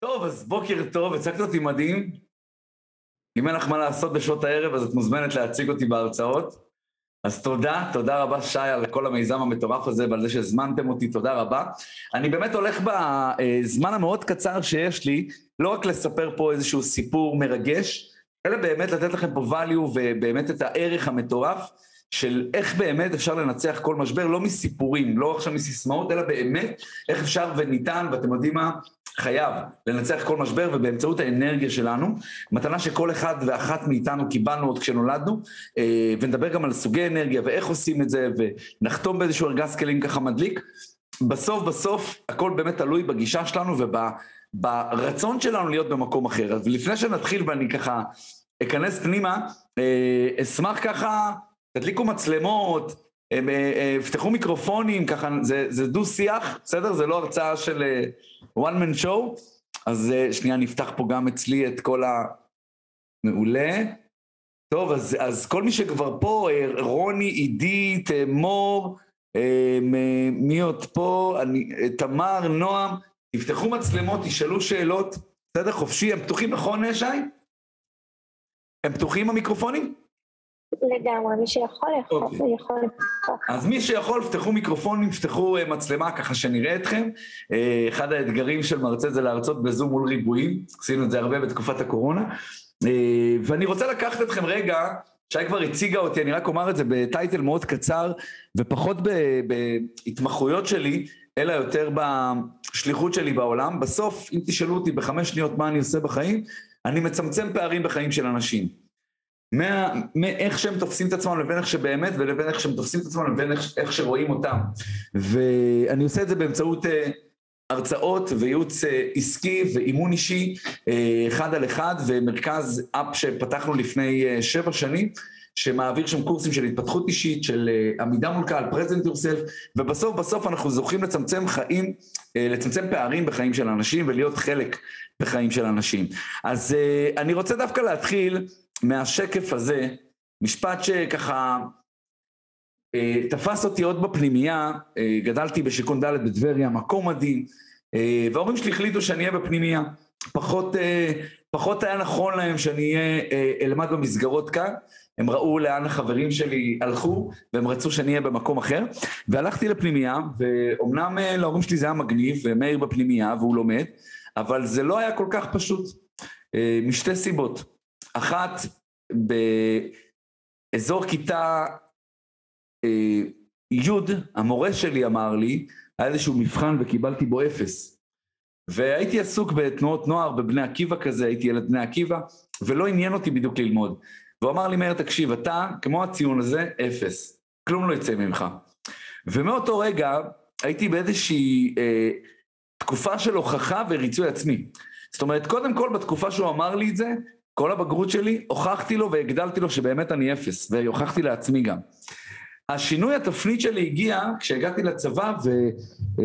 טוב, אז בוקר טוב, הצגת אותי מדהים. אם אין לך מה לעשות בשעות הערב, אז את מוזמנת להציג אותי בהרצאות. אז תודה, תודה רבה שי על כל המיזם המטורף הזה ועל זה שהזמנתם אותי, תודה רבה. אני באמת הולך בזמן המאוד קצר שיש לי, לא רק לספר פה איזשהו סיפור מרגש, אלא באמת לתת לכם פה value ובאמת את הערך המטורף של איך באמת אפשר לנצח כל משבר, לא מסיפורים, לא עכשיו מסיסמאות, אלא באמת איך אפשר וניתן, ואתם יודעים מה, חייב לנצח כל משבר ובאמצעות האנרגיה שלנו, מתנה שכל אחד ואחת מאיתנו קיבלנו עוד כשנולדנו, אה, ונדבר גם על סוגי אנרגיה ואיך עושים את זה, ונחתום באיזשהו ארגז כלים ככה מדליק. בסוף בסוף הכל באמת תלוי בגישה שלנו וברצון שלנו להיות במקום אחר. אז לפני שנתחיל ואני ככה אכנס פנימה, אה, אשמח ככה, תדליקו מצלמות, יפתחו אה, מיקרופונים, ככה, זה, זה דו-שיח, בסדר? זה לא הרצאה של one man show, אז שנייה נפתח פה גם אצלי את כל ה... מעולה. טוב, אז, אז כל מי שכבר פה, רוני, עידית, מור, מי עוד פה, אני, תמר, נועם, תפתחו מצלמות, תשאלו שאלות, בסדר? חופשי, הם פתוחים נכון, שי? הם פתוחים המיקרופונים? לגמרי, מי שיכול יכול, okay. אוקיי. יכול לפתוח. אז מי שיכול, פתחו מיקרופונים, פתחו uh, מצלמה ככה שנראה אתכם. Uh, אחד האתגרים של מרצה זה להרצות בזום מול ריבועים, עשינו את זה הרבה בתקופת הקורונה. Uh, ואני רוצה לקחת אתכם רגע, שי כבר הציגה אותי, אני רק אומר את זה בטייטל מאוד קצר, ופחות בהתמחויות שלי, אלא יותר בשליחות שלי בעולם. בסוף, אם תשאלו אותי בחמש שניות מה אני עושה בחיים, אני מצמצם פערים בחיים של אנשים. מאיך שהם תופסים את עצמם לבין איך שבאמת ולבין איך שהם תופסים את עצמם לבין איך, איך שרואים אותם. ואני עושה את זה באמצעות uh, הרצאות וייעוץ uh, עסקי ואימון אישי uh, אחד על אחד ומרכז אפ שפתחנו לפני uh, שבע שנים שמעביר שם קורסים של התפתחות אישית, של uh, עמידה מול קהל, present yourself, ובסוף בסוף אנחנו זוכים לצמצם חיים, uh, לצמצם פערים בחיים של אנשים ולהיות חלק בחיים של אנשים. אז uh, אני רוצה דווקא להתחיל מהשקף הזה, משפט שככה אה, תפס אותי עוד בפנימייה, אה, גדלתי בשיכון ד' בטבריה, מקום מדהים, אה, וההורים שלי החליטו שאני אהיה בפנימייה. פחות, אה, פחות היה נכון להם שאני אהיה, אה, אלמד במסגרות כאן, הם ראו לאן החברים שלי הלכו, והם רצו שאני אהיה במקום אחר, והלכתי לפנימייה, ואומנם אה, להורים שלי זה היה מגניב, ומאיר בפנימייה והוא לומד, אבל זה לא היה כל כך פשוט, אה, משתי סיבות. אחת, באזור כיתה אה, י', המורה שלי אמר לי, היה איזשהו מבחן וקיבלתי בו אפס. והייתי עסוק בתנועות נוער, בבני עקיבא כזה, הייתי ילד בני עקיבא, ולא עניין אותי בדיוק ללמוד. והוא אמר לי, מאיר, תקשיב, אתה, כמו הציון הזה, אפס. כלום לא יצא ממך. ומאותו רגע הייתי באיזושהי אה, תקופה של הוכחה וריצוי עצמי. זאת אומרת, קודם כל, בתקופה שהוא אמר לי את זה, כל הבגרות שלי, הוכחתי לו והגדלתי לו שבאמת אני אפס, והוכחתי לעצמי גם. השינוי התפנית שלי הגיע כשהגעתי לצבא ו, אה,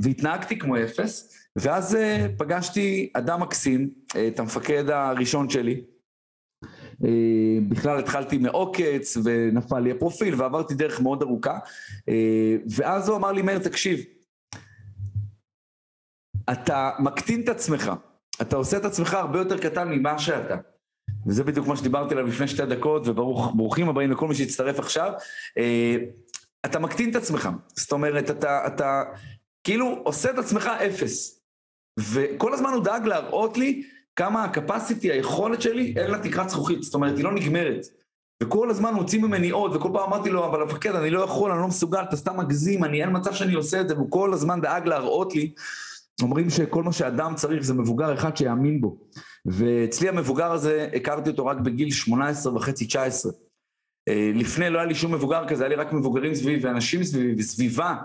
והתנהגתי כמו אפס, ואז אה, פגשתי אדם מקסים, אה, את המפקד הראשון שלי. בכלל התחלתי מעוקץ ונפל לי הפרופיל ועברתי דרך מאוד ארוכה, ואז הוא אמר לי, מאיר, תקשיב, אתה מקטין את עצמך. אתה עושה את עצמך הרבה יותר קטן ממה שאתה. וזה בדיוק מה שדיברתי עליו לפני שתי דקות, וברוכים הבאים לכל מי שהצטרף עכשיו. אה, אתה מקטין את עצמך, זאת אומרת, אתה, אתה כאילו עושה את עצמך אפס. וכל הזמן הוא דאג להראות לי כמה הקפסיטי, היכולת שלי, אין לה תקרת זכוכית, זאת אומרת, היא לא נגמרת. וכל הזמן הוציא ממני עוד, וכל פעם אמרתי לו, אבל המפקד, אני לא יכול, אני לא מסוגל, אתה סתם מגזים, אני אין מצב שאני עושה את זה, והוא כל הזמן דאג להראות לי אומרים שכל מה שאדם צריך זה מבוגר אחד שיאמין בו. ואצלי המבוגר הזה, הכרתי אותו רק בגיל 18 וחצי, 19. אה, לפני לא היה לי שום מבוגר כזה, היה לי רק מבוגרים סביבי ואנשים סביבי וסביבה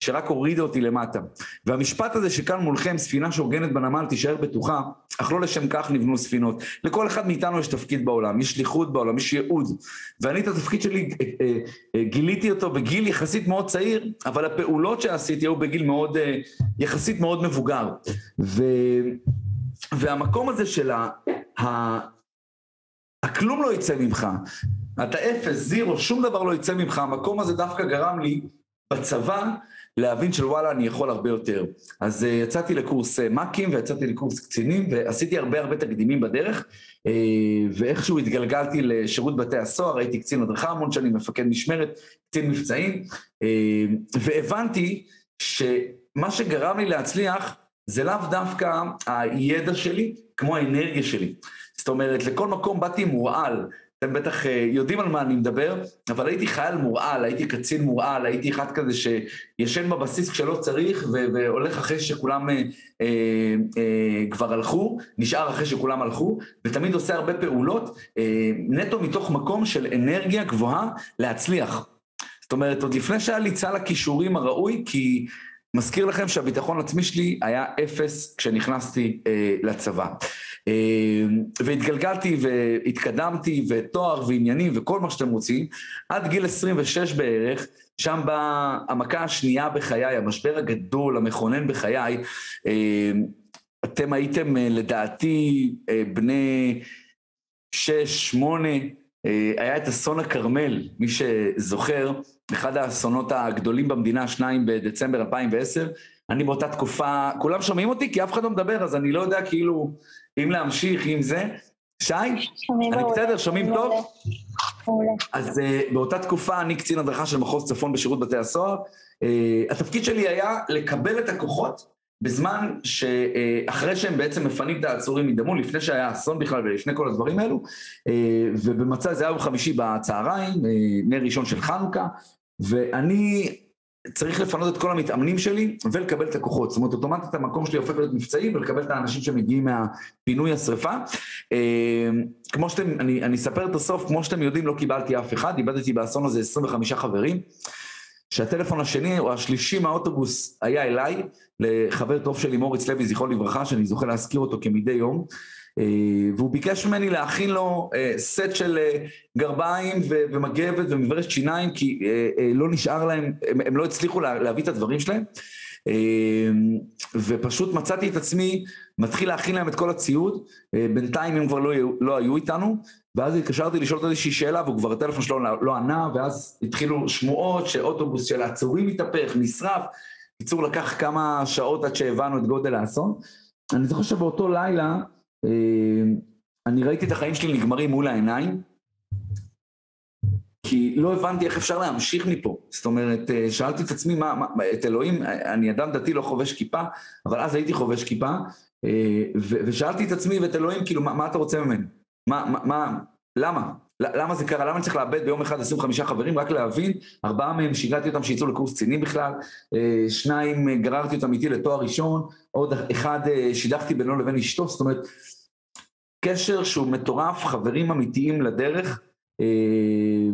שרק הורידה אותי למטה. והמשפט הזה שכאן מולכם, ספינה שהוגנת בנמל תישאר בטוחה, אך לא לשם כך נבנו ספינות. לכל אחד מאיתנו יש תפקיד בעולם, יש שליחות בעולם, יש ייעוד. ואני את התפקיד שלי אה, אה, אה, גיליתי אותו בגיל יחסית מאוד צעיר, אבל הפעולות שעשיתי היו בגיל מאוד, יחסית מאוד מבוגר. ו... והמקום הזה של ה... ה... הכלום לא יצא ממך, אתה אפס, זירו, שום דבר לא יצא ממך, המקום הזה דווקא גרם לי בצבא להבין של וואלה, אני יכול הרבה יותר. אז uh, יצאתי לקורס uh, מ"כים ויצאתי לקורס קצינים, ועשיתי הרבה הרבה תקדימים בדרך, uh, ואיכשהו התגלגלתי לשירות בתי הסוהר, הייתי קצין הדרכה המון שנים, מפקד משמרת, קצין מבצעים, והבנתי שמה שגרם לי להצליח זה לאו דווקא הידע שלי, כמו האנרגיה שלי. זאת אומרת, לכל מקום באתי מורעל. אתם בטח אה, יודעים על מה אני מדבר, אבל הייתי חייל מורעל, הייתי קצין מורעל, הייתי אחד כזה שישן בבסיס כשלא צריך והולך אחרי שכולם אה, אה, אה, כבר הלכו, נשאר אחרי שכולם הלכו, ותמיד עושה הרבה פעולות, אה, נטו מתוך מקום של אנרגיה גבוהה להצליח. זאת אומרת, עוד לפני שהיה לי צל הכישורים הראוי, כי מזכיר לכם שהביטחון העצמי שלי היה אפס כשנכנסתי אה, לצבא. אה, והתגלגלתי והתקדמתי ותואר ועניינים וכל מה שאתם רוצים, עד גיל 26 בערך, שם באה המכה השנייה בחיי, המשבר הגדול, המכונן בחיי. אה, אתם הייתם אה, לדעתי אה, בני שש, שמונה, אה, היה את אסון הכרמל, מי שזוכר, אחד האסונות הגדולים במדינה, שניים בדצמבר 2010. אני באותה תקופה, כולם שומעים אותי? כי אף אחד לא מדבר, אז אני לא יודע כאילו אם להמשיך, אם זה. שי? אני. בסדר? שומעים. טוב? אז uh, באותה תקופה אני קצין הדרכה של מחוז צפון בשירות בתי הסוהר. Uh, התפקיד שלי היה לקבל את הכוחות בזמן שאחרי שהם בעצם מפנים את העצורים מדמון, לפני שהיה אסון בכלל ולפני כל הדברים האלו, ובמצע זה היה יום חמישי בצהריים, נר ראשון של חנוכה, ואני צריך לפנות את כל המתאמנים שלי ולקבל את הכוחות. זאת אומרת, אוטומטית המקום שלי הופך להיות מבצעי ולקבל את האנשים שמגיעים מהפינוי השרפה. אה, כמו שאתם, אני, אני אספר את הסוף, כמו שאתם יודעים, לא קיבלתי אף אחד, איבדתי באסון הזה 25 חברים. שהטלפון השני או השלישי מהאוטובוס היה אליי, לחבר טוב שלי מוריץ לוי, זכרו לברכה, שאני זוכה להזכיר אותו כמדי יום. אה, והוא ביקש ממני להכין לו אה, סט של אה, גרביים ומגבת ומברשת שיניים, כי לא נשאר להם, הם, לא הצליחו לה, להביא את הדברים שלהם. ופשוט מצאתי את עצמי מתחיל להכין להם את כל הציוד, בינתיים הם כבר לא, לא היו איתנו, ואז התקשרתי לשאול אותו איזושהי שאלה, והוא כבר הטלפון שלו לא, לא ענה, ואז התחילו שמועות שאוטובוס של העצורים התהפך, נשרף. בקיצור, לקח כמה שעות עד שהבנו את גודל האסון. אני זוכר שבאותו לילה, אני ראיתי את החיים שלי נגמרים מול העיניים, כי לא הבנתי איך אפשר להמשיך מפה. זאת אומרת, אה, שאלתי את עצמי, מה, מה, את אלוהים, אני אדם דתי, לא חובש כיפה, אבל אז הייתי חובש כיפה, אה, ושאלתי את עצמי ואת אלוהים, כאילו, מה, מה אתה רוצה ממני? מה, מה, מה, למה? למה זה קרה? למה אני צריך לאבד ביום אחד 25 חברים? רק להבין, ארבעה מהם שיגעתי אותם שיצאו לקורס קצינים בכלל, אה, שניים אה, גררתי אותם איתי לתואר ראשון, עוד אחד אה, שידכתי בינו לבין אשתו, זאת אומרת, קשר שהוא מטורף, חברים אמיתיים לדרך,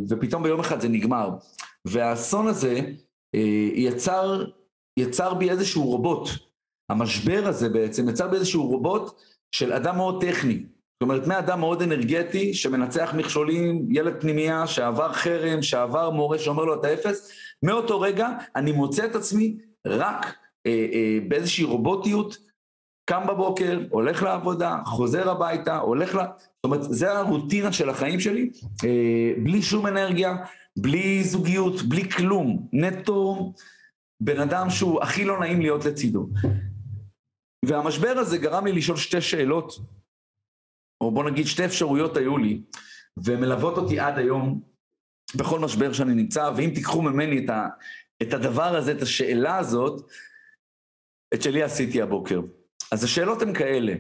ופתאום ביום אחד זה נגמר. והאסון הזה יצר, יצר בי איזשהו רובוט. המשבר הזה בעצם יצר בי איזשהו רובוט של אדם מאוד טכני. זאת אומרת, מאדם מאוד אנרגטי, שמנצח מכשולים, ילד פנימייה, שעבר חרם, שעבר מורה שאומר לו אתה אפס, מאותו רגע אני מוצא את עצמי רק אה, אה, באיזושהי רובוטיות, קם בבוקר, הולך לעבודה, חוזר הביתה, הולך ל... זאת אומרת, זה הרוטינה של החיים שלי, אה, בלי שום אנרגיה, בלי זוגיות, בלי כלום, נטו בן אדם שהוא הכי לא נעים להיות לצידו. והמשבר הזה גרם לי לשאול שתי שאלות, או בוא נגיד שתי אפשרויות היו לי, ומלוות אותי עד היום בכל משבר שאני נמצא, ואם תיקחו ממני את, ה, את הדבר הזה, את השאלה הזאת, את שלי עשיתי הבוקר. אז השאלות הן כאלה.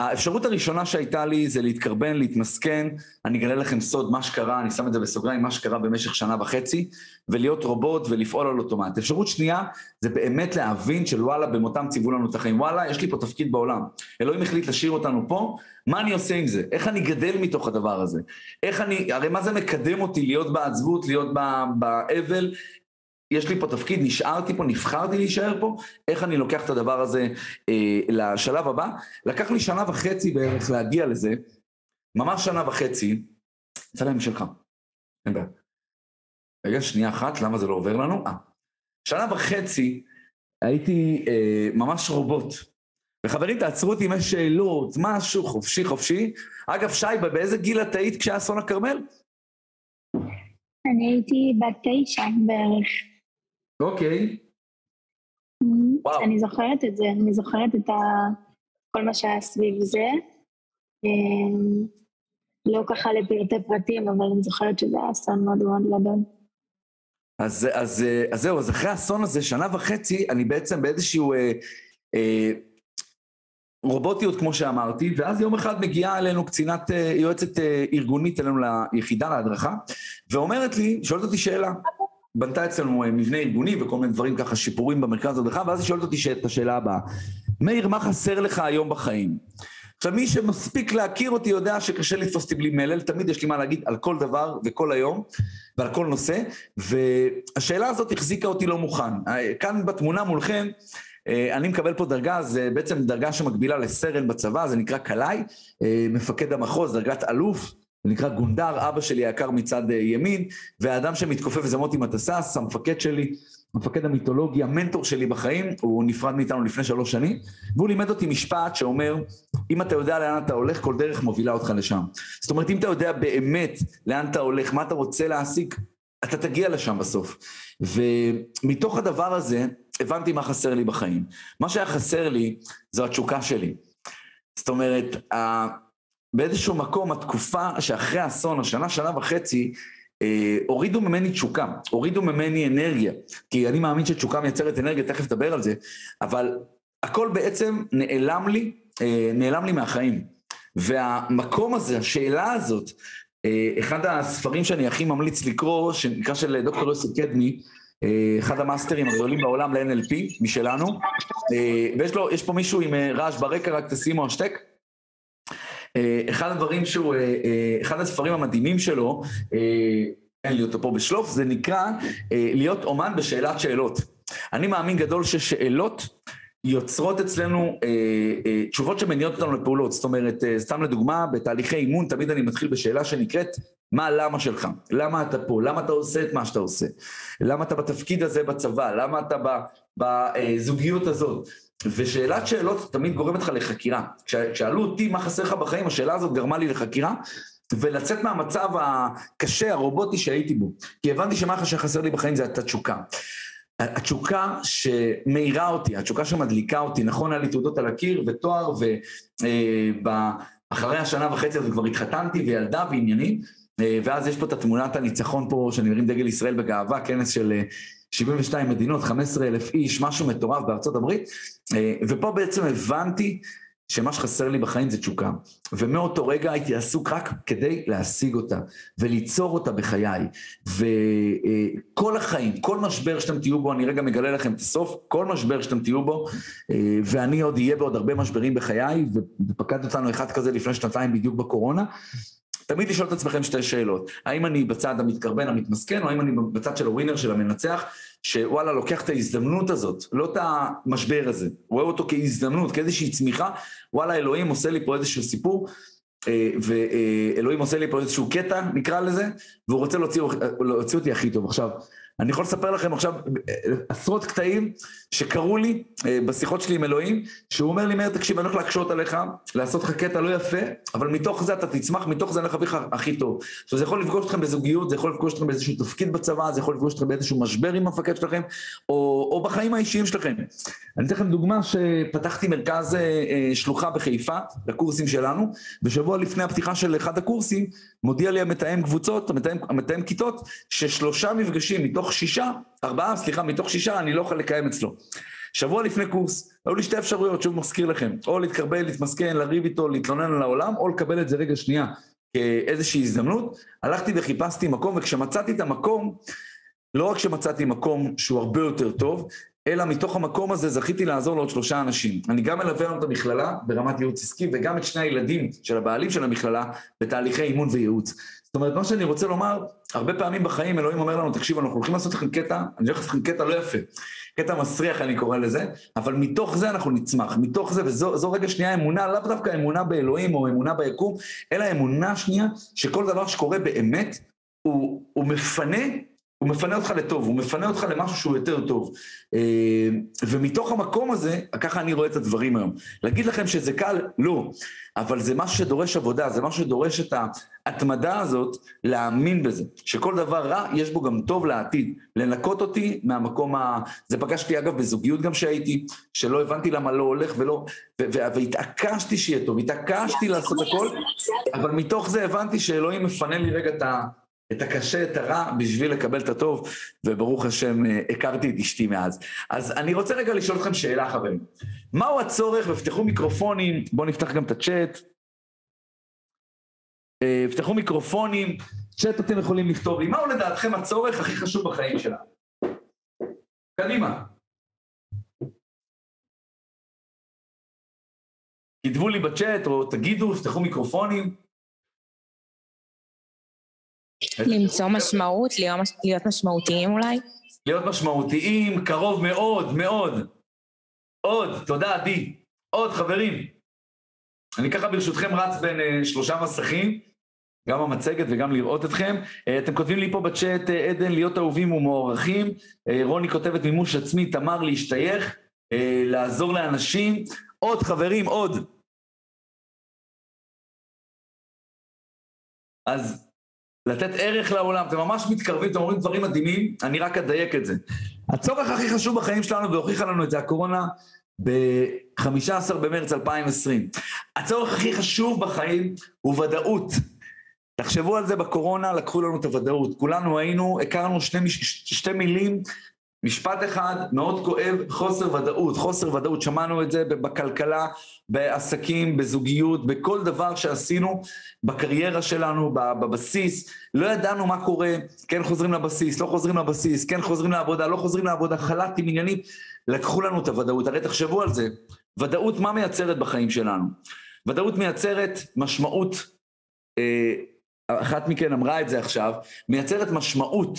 האפשרות הראשונה שהייתה לי זה להתקרבן, להתמסכן, אני אגלה לכם סוד, מה שקרה, אני שם את זה בסוגריים, מה שקרה במשך שנה וחצי, ולהיות רובוט ולפעול על אוטומט. אפשרות שנייה זה באמת להבין של וואלה, במותם ציוו לנו את החיים. וואלה, יש לי פה תפקיד בעולם. אלוהים החליט להשאיר אותנו פה, מה אני עושה עם זה? איך אני גדל מתוך הדבר הזה? איך אני, הרי מה זה מקדם אותי להיות בעצבות, להיות באבל? יש לי פה תפקיד, נשארתי פה, נבחרתי להישאר פה, איך אני לוקח את הדבר הזה אה, לשלב הבא? לקח לי שנה וחצי בערך להגיע לזה, ממש שנה וחצי, יצא להם שלך, אין בעיה. רגע, שנייה אחת, למה זה לא עובר לנו? אה. שנה וחצי הייתי אה, ממש רובוט. וחברים, תעצרו אותי אם יש שאלות, משהו, חופשי חופשי. אגב, שי, באיזה גיל את היית כשהיה אסון הכרמל? אני הייתי בת תשע בערך. אוקיי. וואו. אני זוכרת את זה, אני זוכרת את. כל מה שהיה סביב זה. אמ, לא ככה לפרטי פרטים, אבל אני זוכרת שזה היה אסון מאוד מאוד גדול. אז, אז, אז זהו, אז אחרי האסון הזה, שנה וחצי, אני בעצם באיזשהו אה, אה, רובוטיות, כמו שאמרתי, ואז יום אחד מגיעה אלינו קצינת, אה, יועצת אה, ארגונית אלינו ליחידה להדרכה, ואומרת לי, שואלת אותי שאלה, בנתה אצלנו אה, מבנה ארגוני וכל מיני דברים ככה, שיפורים במרכז ההדרכה, ואז היא שואלת אותי את השאלה הבאה, מאיר, מה חסר לך היום בחיים? עכשיו, מי שמספיק להכיר אותי יודע שקשה לתפוס אותי בלי מלל, תמיד יש לי מה להגיד על כל דבר וכל היום ועל כל נושא, והשאלה הזאת החזיקה אותי לא מוכן. כאן בתמונה מולכם, אה, אני מקבל פה דרגה, זה בעצם דרגה שמקבילה לסרן בצבא, זה נקרא קלעי, אה, מפקד המחוז, דרגת אלוף, זה נקרא גונדר, אבא שלי היקר מצד אה, ימין, והאדם שמתכופף זה מוטי מטסס, המפקד שלי, המפקד המיתולוגי, המנטור שלי בחיים, הוא נפרד מאיתנו לפני שלוש שנים, והוא לימד אותי משפט שאומר, אם אתה יודע לאן אתה הולך, כל דרך מובילה אותך לשם. זאת אומרת, אם אתה יודע באמת לאן אתה הולך, מה אתה רוצה להשיג, אתה תגיע לשם בסוף. ומתוך הדבר הזה, הבנתי מה חסר לי בחיים. מה שהיה חסר לי, זו התשוקה שלי. זאת אומרת, באיזשהו מקום, התקופה שאחרי האסון, השנה, שנה וחצי, אה, הורידו ממני תשוקה, הורידו ממני אנרגיה, כי אני מאמין שתשוקה מייצרת אנרגיה, תכף נדבר על זה, אבל הכל בעצם נעלם לי, אה, נעלם לי מהחיים. והמקום הזה, השאלה הזאת, אה, אחד הספרים שאני הכי ממליץ לקרוא, שנקרא של דוקטור יוסי קדמי, אחד המאסטרים הגדולים בעולם ל-NLP, משלנו, ויש לו, יש פה מישהו עם רעש ברקע, רק תשימו השטק. אה, אחד הדברים שהוא, אה, אה, אחד הספרים המדהימים שלו, אין לי אותו פה בשלוף, זה נקרא להיות אומן בשאלת שאלות. אני מאמין גדול ששאלות יוצרות אצלנו אה, אה, תשובות שמניעות אותנו לפעולות. זאת אומרת, אה, סתם לדוגמה, בתהליכי אימון תמיד אני מתחיל בשאלה שנקראת, מה הלמה שלך? למה אתה פה? למה אתה עושה את מה שאתה עושה? למה אתה בתפקיד הזה בצבא? למה אתה בזוגיות הזאת? ושאלת שאלות תמיד גורמת לך לחקירה. כששאלו אותי מה חסר לך בחיים, השאלה הזאת גרמה לי לחקירה, ולצאת מהמצב הקשה, הרובוטי שהייתי בו. כי הבנתי שמה שחסר לי בחיים זה התשוקה. התשוקה שמאירה אותי, התשוקה שמדליקה אותי, נכון, היה לי תעודות על הקיר ותואר, ואחרי אה, השנה וחצי הזאת כבר התחתנתי וילדה ועניינים, אה, ואז יש פה את התמונת הניצחון פה, שאני מרים דגל ישראל בגאווה, כנס של אה, 72 מדינות, 15 אלף איש, משהו מטורף בארצות הברית, אה, ופה בעצם הבנתי שמה שחסר לי בחיים זה תשוקה. ומאותו רגע הייתי עסוק רק כדי להשיג אותה, וליצור אותה בחיי. וכל החיים, כל משבר שאתם תהיו בו, אני רגע מגלה לכם את הסוף, כל משבר שאתם תהיו בו, אה, ואני עוד אהיה בעוד הרבה משברים בחיי, ופקד אותנו אחד כזה לפני שנתיים בדיוק בקורונה, תמיד לשאול את עצמכם שתי שאלות. האם אני בצד המתקרבן, המתמסכן, או האם אני בצד של הווינר, של המנצח, שוואלה, לוקח את ההזדמנות הזאת, לא את המשבר הזה, רואה אותו כהזדמנות, כאיזושהי צמיחה, וואלה, אלוהים עושה לי פה איזשהו סיפור, אה, ואלוהים עושה לי פה איזשהו קטע, נקרא לזה, והוא רוצה להוציא, להוציא אותי הכי טוב. עכשיו, אני יכול לספר לכם עכשיו עשרות קטעים שקרו לי אה, בשיחות שלי עם אלוהים, שהוא אומר לי, מאיר, תקשיב, אני הולך להקשות עליך, לעשות לך קטע לא יפה, אבל מתוך זה אתה תצמח, מתוך זה אני הולך להביא לך הכי טוב. עכשיו, זה יכול לפגוש אתכם בזוגיות, זה יכול לפגוש אתכם באיזשהו תפקיד בצבא, זה יכול לפגוש אתכם באיזשהו משבר עם המפקד שלכם, או, או בחיים האישיים שלכם. אני אתן לכם דוגמה שפתחתי מרכז אה, אה, שלוחה בחיפה, לקורסים שלנו, ושבוע לפני הפתיחה של אחד הקורסים, מודיע לי המתאם קבוצות, המתאם, המתאם כיתות, ששלושה מפגשים מתוך שישה, ארבעה, סליחה, מתוך שישה, אני לא יכול לקיים אצלו. שבוע לפני קורס, היו לי שתי אפשרויות, שוב מזכיר לכם, או להתקרבל, להתמסכן, לריב איתו, להתלונן על העולם, או לקבל את זה רגע שנייה כאיזושהי הזדמנות. הלכתי וחיפשתי מקום, וכשמצאתי את המקום, לא רק שמצאתי מקום שהוא הרבה יותר טוב, אלא מתוך המקום הזה זכיתי לעזור לעוד שלושה אנשים. אני גם מלווה היום את המכללה ברמת ייעוץ עסקי, וגם את שני הילדים של הבעלים של המכללה בתהליכי אימון וייעוץ. זאת אומרת, מה שאני רוצה לומר, הרבה פעמים בחיים אלוהים אומר לנו, תקשיבו, אנחנו הולכים לעשות לכם קטע, אני הולך לעשות לכם קטע לא יפה, קטע מסריח אני קורא לזה, אבל מתוך זה אנחנו נצמח, מתוך זה, וזו רגע שנייה אמונה, לאו דווקא אמונה באלוהים או אמונה ביקום, אלא אמונה שנייה שכל דבר שקורה באמת, הוא, הוא מפנה הוא מפנה אותך לטוב, הוא מפנה אותך למשהו שהוא יותר טוב. אה, ומתוך המקום הזה, ככה אני רואה את הדברים היום. להגיד לכם שזה קל? לא. אבל זה משהו שדורש עבודה, זה משהו שדורש את ההתמדה הזאת, להאמין בזה. שכל דבר רע, יש בו גם טוב לעתיד. לנקות אותי מהמקום ה... זה פגשתי אגב בזוגיות גם שהייתי, שלא הבנתי למה לא הולך ולא... והתעקשתי שיהיה טוב, התעקשתי לעשות הכל, אבל מתוך זה הבנתי שאלוהים מפנה לי רגע את ה... את הקשה, את הרע, בשביל לקבל את הטוב, וברוך השם, אה, הכרתי את אשתי מאז. אז אני רוצה רגע לשאול אתכם שאלה, חברים. מהו הצורך, ופתחו מיקרופונים, בואו נפתח גם את הצ'אט. פתחו מיקרופונים, צ'אט אתם יכולים לכתוב לי, מהו לדעתכם הצורך הכי חשוב בחיים שלנו? קדימה. כתבו לי בצ'אט, או תגידו, פתחו מיקרופונים. למצוא משמעות, להיות משמעותיים אולי? להיות משמעותיים, קרוב מאוד, מאוד. עוד, תודה עדי. עוד, חברים. אני ככה ברשותכם רץ בין uh, שלושה מסכים, גם המצגת וגם לראות אתכם. Uh, אתם כותבים לי פה בצ'אט, uh, עדן, להיות אהובים ומוערכים. Uh, רוני כותבת מימוש עצמי, תמר, להשתייך, לעזור לאנשים. עוד, חברים, עוד. אז לתת ערך לעולם, אתם ממש מתקרבים, אתם אומרים דברים מדהימים, אני רק אדייק את זה. הצורך הכי חשוב בחיים שלנו, והוכיחה לנו את זה הקורונה, ב-15 במרץ 2020. הצורך הכי חשוב בחיים הוא ודאות. תחשבו על זה בקורונה, לקחו לנו את הוודאות. כולנו היינו, הכרנו שני, שתי מילים משפט אחד מאוד כואב, חוסר ודאות, חוסר ודאות, שמענו את זה בכלכלה, בעסקים, בזוגיות, בכל דבר שעשינו בקריירה שלנו, בבסיס, לא ידענו מה קורה, כן חוזרים לבסיס, לא חוזרים לבסיס, כן חוזרים לעבודה, לא חוזרים לעבודה, חל"תים, עניינים, לקחו לנו את הוודאות, הרי תחשבו על זה, ודאות מה מייצרת בחיים שלנו? ודאות מייצרת משמעות, אה, אחת מכן אמרה את זה עכשיו, מייצרת משמעות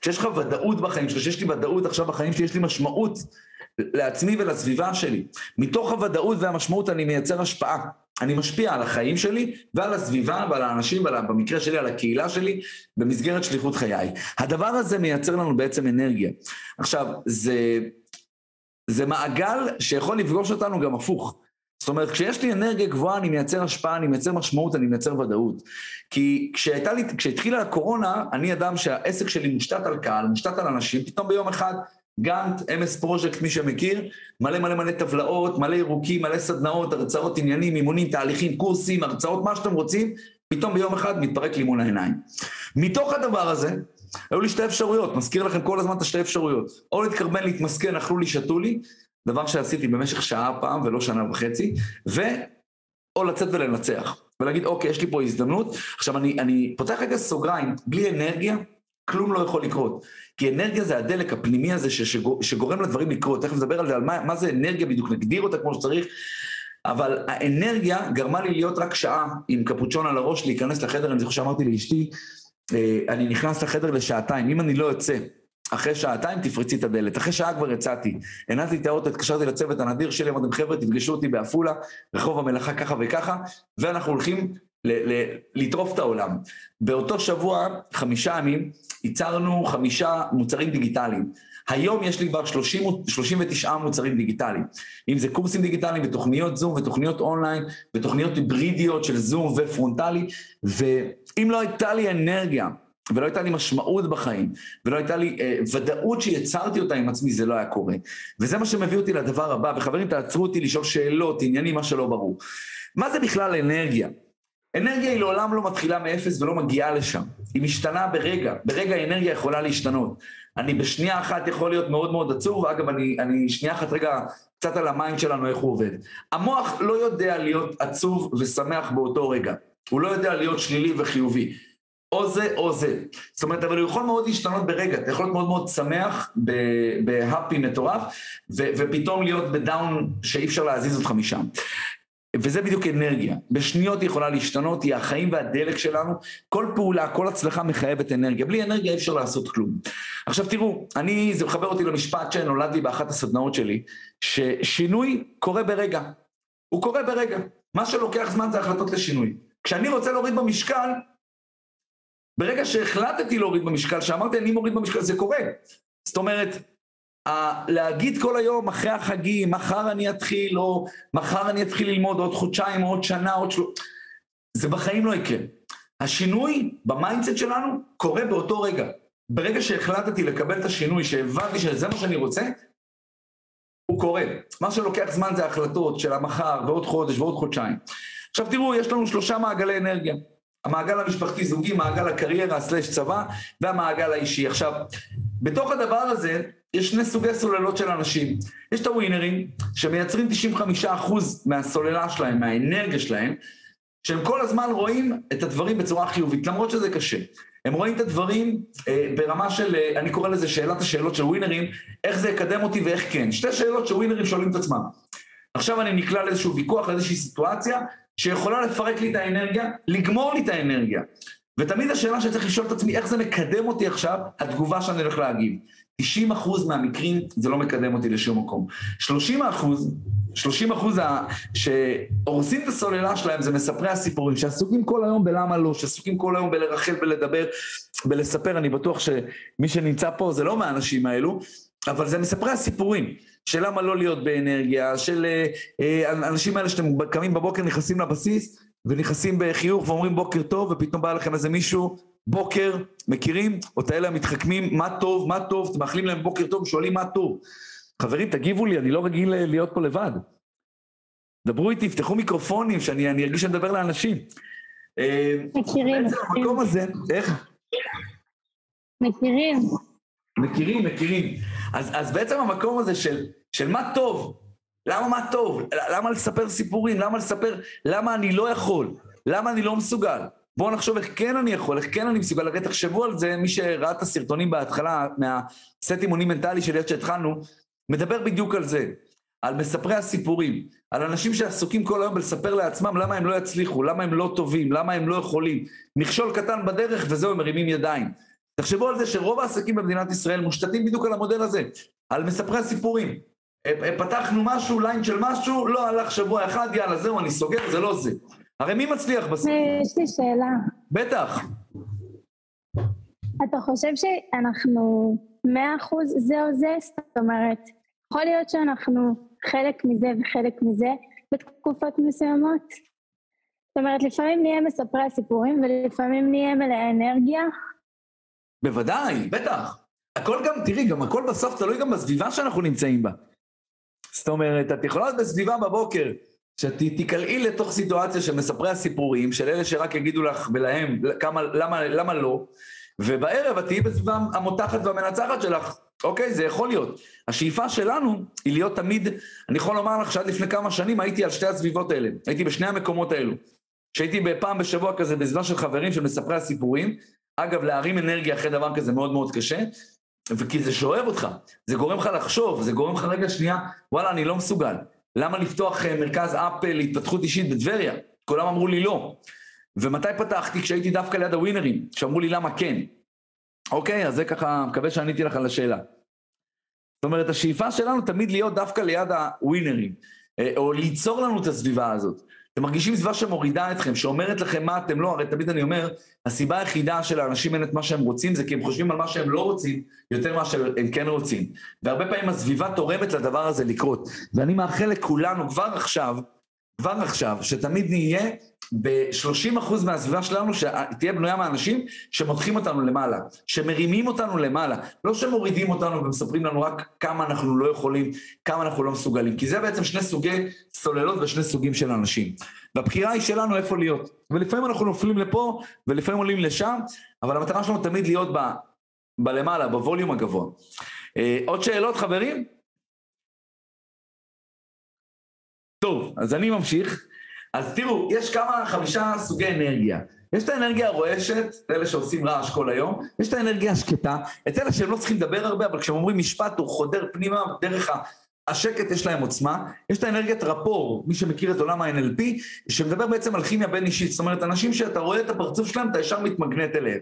כשיש לך ודאות בחיים שלך, כשיש לי ודאות עכשיו בחיים שלי, יש לי משמעות לעצמי ולסביבה שלי. מתוך הוודאות והמשמעות אני מייצר השפעה. אני משפיע על החיים שלי ועל הסביבה ועל האנשים, ובמקרה שלי על הקהילה שלי, במסגרת שליחות חיי. הדבר הזה מייצר לנו בעצם אנרגיה. עכשיו, זה, זה מעגל שיכול לפגוש אותנו גם הפוך. זאת אומרת, כשיש לי אנרגיה גבוהה, אני מייצר השפעה, אני מייצר משמעות, אני מייצר ודאות. כי לי, כשהתחילה הקורונה, אני אדם שהעסק שלי מושתת על קהל, מושתת על אנשים, פתאום ביום אחד גאנט, אמס פרויקט, מי שמכיר, מלא מלא מלא טבלאות, מלא ירוקים, מלא סדנאות, הרצאות, עניינים, אימונים, תהליכים, קורסים, הרצאות, מה שאתם רוצים, פתאום ביום אחד מתפרק לי מול העיניים. מתוך הדבר הזה, היו לי שתי אפשרויות, מזכיר לכם כל הזמן את השתי אפשרויות. או להתקרבן, להתמסכן, אכלו לי, שתו לי, דבר שעשיתי במשך שעה פעם ולא שנה וחצי, ו... או לצאת ולנצח, ולהגיד, אוקיי, יש לי פה הזדמנות. עכשיו, אני, אני פותח רגע סוגריים, בלי אנרגיה, כלום לא יכול לקרות. כי אנרגיה זה הדלק הפנימי הזה שגור, שגורם לדברים לקרות. תכף נדבר על זה, על מה, מה זה אנרגיה בדיוק, נגדיר אותה כמו שצריך. אבל האנרגיה גרמה לי להיות רק שעה עם קפוצ'ון על הראש, להיכנס לחדר, אני זוכר שאמרתי לאשתי, אה, אני נכנס לחדר לשעתיים, אם אני לא יוצא אחרי שעתיים תפרצי את הדלת. אחרי שעה כבר יצאתי. הנעתי את האוטו, התקשרתי לצוות הנדיר שלי, אמרתם חבר'ה תפגשו אותי בעפולה, רחוב המלאכה ככה וככה, ואנחנו הולכים ל- ל- לטרוף את העולם. באותו שבוע, חמישה ימים, ייצרנו חמישה מוצרים דיגיטליים. היום יש לי כבר 30, 39 מוצרים דיגיטליים. אם זה קורסים דיגיטליים ותוכניות זום ותוכניות אונליין ותוכניות היברידיות של זום ופרונטלי, ואם לא הייתה לי אנרגיה ולא הייתה לי משמעות בחיים, ולא הייתה לי אה, ודאות שיצרתי אותה עם עצמי, זה לא היה קורה. וזה מה שמביא אותי לדבר הבא, וחברים תעצרו אותי לשאול שאלות, עניינים, מה שלא ברור. מה זה בכלל אנרגיה? אנרגיה היא לעולם לא מתחילה מאפס ולא מגיעה לשם. היא משתנה ברגע, ברגע אנרגיה יכולה להשתנות. אני בשנייה אחת יכול להיות מאוד מאוד עצוב, ואגב, אני, אני שנייה אחת רגע קצת על ה mind שלנו, איך הוא עובד. המוח לא יודע להיות עצוב ושמח באותו רגע. הוא לא יודע להיות שלילי וחיובי. או זה או זה. זאת אומרת, אבל הוא יכול מאוד להשתנות ברגע, אתה יכול להיות מאוד מאוד שמח, ב happy מטורף, ופתאום להיות בדאון שאי אפשר להזיז אותך משם. וזה בדיוק אנרגיה. בשניות היא יכולה להשתנות, היא החיים והדלק שלנו. כל פעולה, כל הצלחה מחייבת אנרגיה. בלי אנרגיה אי אפשר לעשות כלום. עכשיו תראו, אני, זה מחבר אותי למשפט שנולד לי באחת הסדנאות שלי, ששינוי קורה ברגע. הוא קורה ברגע. מה שלוקח זמן זה החלטות לשינוי. כשאני רוצה להוריד במשקל, ברגע שהחלטתי להוריד במשקל, שאמרתי אני מוריד במשקל, זה קורה. זאת אומרת, להגיד כל היום אחרי החגים, מחר אני אתחיל, או מחר אני אתחיל ללמוד עוד חודשיים, עוד שנה, עוד שלוש... זה בחיים לא יקרה. השינוי ב mindset שלנו קורה באותו רגע. ברגע שהחלטתי לקבל את השינוי, שהבנתי שזה מה שאני רוצה, הוא קורה. מה שלוקח זמן זה החלטות של המחר ועוד חודש ועוד חודשיים. עכשיו תראו, יש לנו שלושה מעגלי אנרגיה. המעגל המשפחתי זוגי, מעגל הקריירה, slash צבא, והמעגל האישי. עכשיו, בתוך הדבר הזה, יש שני סוגי סוללות של אנשים. יש את הווינרים, שמייצרים 95% מהסוללה שלהם, מהאנרגיה שלהם, שהם כל הזמן רואים את הדברים בצורה חיובית, למרות שזה קשה. הם רואים את הדברים אה, ברמה של, אה, אני קורא לזה שאלת השאלות של ווינרים, איך זה יקדם אותי ואיך כן. שתי שאלות שווינרים שואלים את עצמם. עכשיו אני נקלע לאיזשהו ויכוח, לאיזושהי סיטואציה, שיכולה לפרק לי את האנרגיה, לגמור לי את האנרגיה. ותמיד השאלה שצריך לשאול את עצמי, איך זה מקדם אותי עכשיו, התגובה שאני הולך להגיב. 90 אחוז מהמקרים זה לא מקדם אותי לשום מקום. 30 אחוז, 30 אחוז שהורסים את הסוללה שלהם זה מספרי הסיפורים, שעסוקים כל היום בלמה לא, שעסוקים כל היום בלרחל ולדבר, בלספר, אני בטוח שמי שנמצא פה זה לא מהאנשים האלו, אבל זה מספרי הסיפורים, של למה לא להיות באנרגיה, של אה, אה, אנשים האלה שאתם קמים בבוקר, נכנסים לבסיס, ונכנסים בחיוך ואומרים בוקר טוב, ופתאום בא לכם איזה מישהו, בוקר, מכירים? או את האלה המתחכמים, מה טוב, מה טוב, אתם מאחלים להם בוקר טוב, שואלים מה טוב. חברים, תגיבו לי, אני לא רגיל להיות פה לבד. דברו איתי, פתחו מיקרופונים, שאני ארגיש שאני מדבר לאנשים. אה, מכירים. בעצם המקום הזה, איך? מכירים. מכירים, מכירים. אז, אז בעצם המקום הזה של, של מה טוב, למה מה טוב? למה לספר סיפורים? למה לספר למה אני לא יכול? למה אני לא מסוגל? בואו נחשוב איך כן אני יכול, איך כן אני מסוגל. הרי תחשבו על זה, מי שראה את הסרטונים בהתחלה, מהסט אימונים מנטלי של איך שהתחלנו, מדבר בדיוק על זה. על מספרי הסיפורים, על אנשים שעסוקים כל היום בלספר לעצמם למה הם לא יצליחו, למה הם לא טובים, למה הם לא יכולים. מכשול קטן בדרך וזהו, הם מרימים ידיים. תחשבו על זה שרוב העסקים במדינת ישראל מושתתים בדיוק על המודל הזה, על מספרי הסיפורים. פתחנו משהו, ליין של משהו, לא הלך שבוע אחד, יאללה, זהו, אני סוגר, זה לא זה. הרי מי מצליח בסוף? יש לי שאלה. בטח. אתה חושב שאנחנו מאה אחוז זה או זה? זאת אומרת, יכול להיות שאנחנו חלק מזה וחלק מזה בתקופות מסוימות? זאת אומרת, לפעמים נהיה מספרי הסיפורים ולפעמים נהיה מלאי אנרגיה. בוודאי, בטח. הכל גם, תראי, גם הכל בסוף תלוי גם בסביבה שאנחנו נמצאים בה. זאת אומרת, את יכולה להיות בסביבה בבוקר, שתיקלעי לתוך סיטואציה של מספרי הסיפורים, של אלה שרק יגידו לך ולהם כמה, למה, למה לא, ובערב את תהיי בסביבה המותחת והמנצחת שלך. אוקיי? זה יכול להיות. השאיפה שלנו היא להיות תמיד, אני יכול לומר לך שעד לפני כמה שנים הייתי על שתי הסביבות האלה, הייתי בשני המקומות האלו. שהייתי פעם בשבוע כזה בסביבה של חברים של מספרי הסיפורים, אגב, להרים אנרגיה אחרי דבר כזה מאוד מאוד קשה, וכי זה שואב אותך, זה גורם לך לחשוב, זה גורם לך רגע שנייה, וואלה, אני לא מסוגל. למה לפתוח אה, מרכז אפל להתפתחות אישית בטבריה? כולם אמרו לי לא. ומתי פתחתי? כשהייתי דווקא ליד הווינרים, שאמרו לי למה כן. אוקיי, אז זה ככה, מקווה שעניתי לך על השאלה. זאת אומרת, השאיפה שלנו תמיד להיות דווקא ליד הווינרים, אה, או ליצור לנו את הסביבה הזאת. אתם מרגישים סביבה שמורידה אתכם, שאומרת לכם מה אתם לא, הרי תמיד אני אומר, הסיבה היחידה של האנשים אין את מה שהם רוצים זה כי הם חושבים על מה שהם לא רוצים יותר ממה שהם כן רוצים. והרבה פעמים הסביבה תורמת לדבר הזה לקרות. ואני מאחל לכולנו כבר עכשיו, כבר עכשיו, שתמיד נהיה ב-30% מהסביבה שלנו שתהיה בנויה מאנשים שמותחים אותנו למעלה, שמרימים אותנו למעלה, לא שמורידים אותנו ומספרים לנו רק כמה אנחנו לא יכולים, כמה אנחנו לא מסוגלים, כי זה בעצם שני סוגי סוללות ושני סוגים של אנשים. והבחירה היא שלנו איפה להיות. ולפעמים אנחנו נופלים לפה ולפעמים עולים לשם, אבל המטרה שלנו תמיד להיות ב, בלמעלה, בווליום הגבוה. אה, עוד שאלות חברים? טוב, אז אני ממשיך. אז תראו, יש כמה, חמישה סוגי אנרגיה. יש את האנרגיה הרועשת, אלה שעושים רעש כל היום, יש את האנרגיה השקטה, את אלה שהם לא צריכים לדבר הרבה, אבל כשהם אומרים משפט הוא חודר פנימה דרך השקט יש להם עוצמה, יש את האנרגיית רפור, מי שמכיר את עולם ה-NLP, שמדבר בעצם על כימיה בין אישית, זאת אומרת אנשים שאתה רואה את הפרצוף שלהם, אתה ישר מתמגנט אליהם.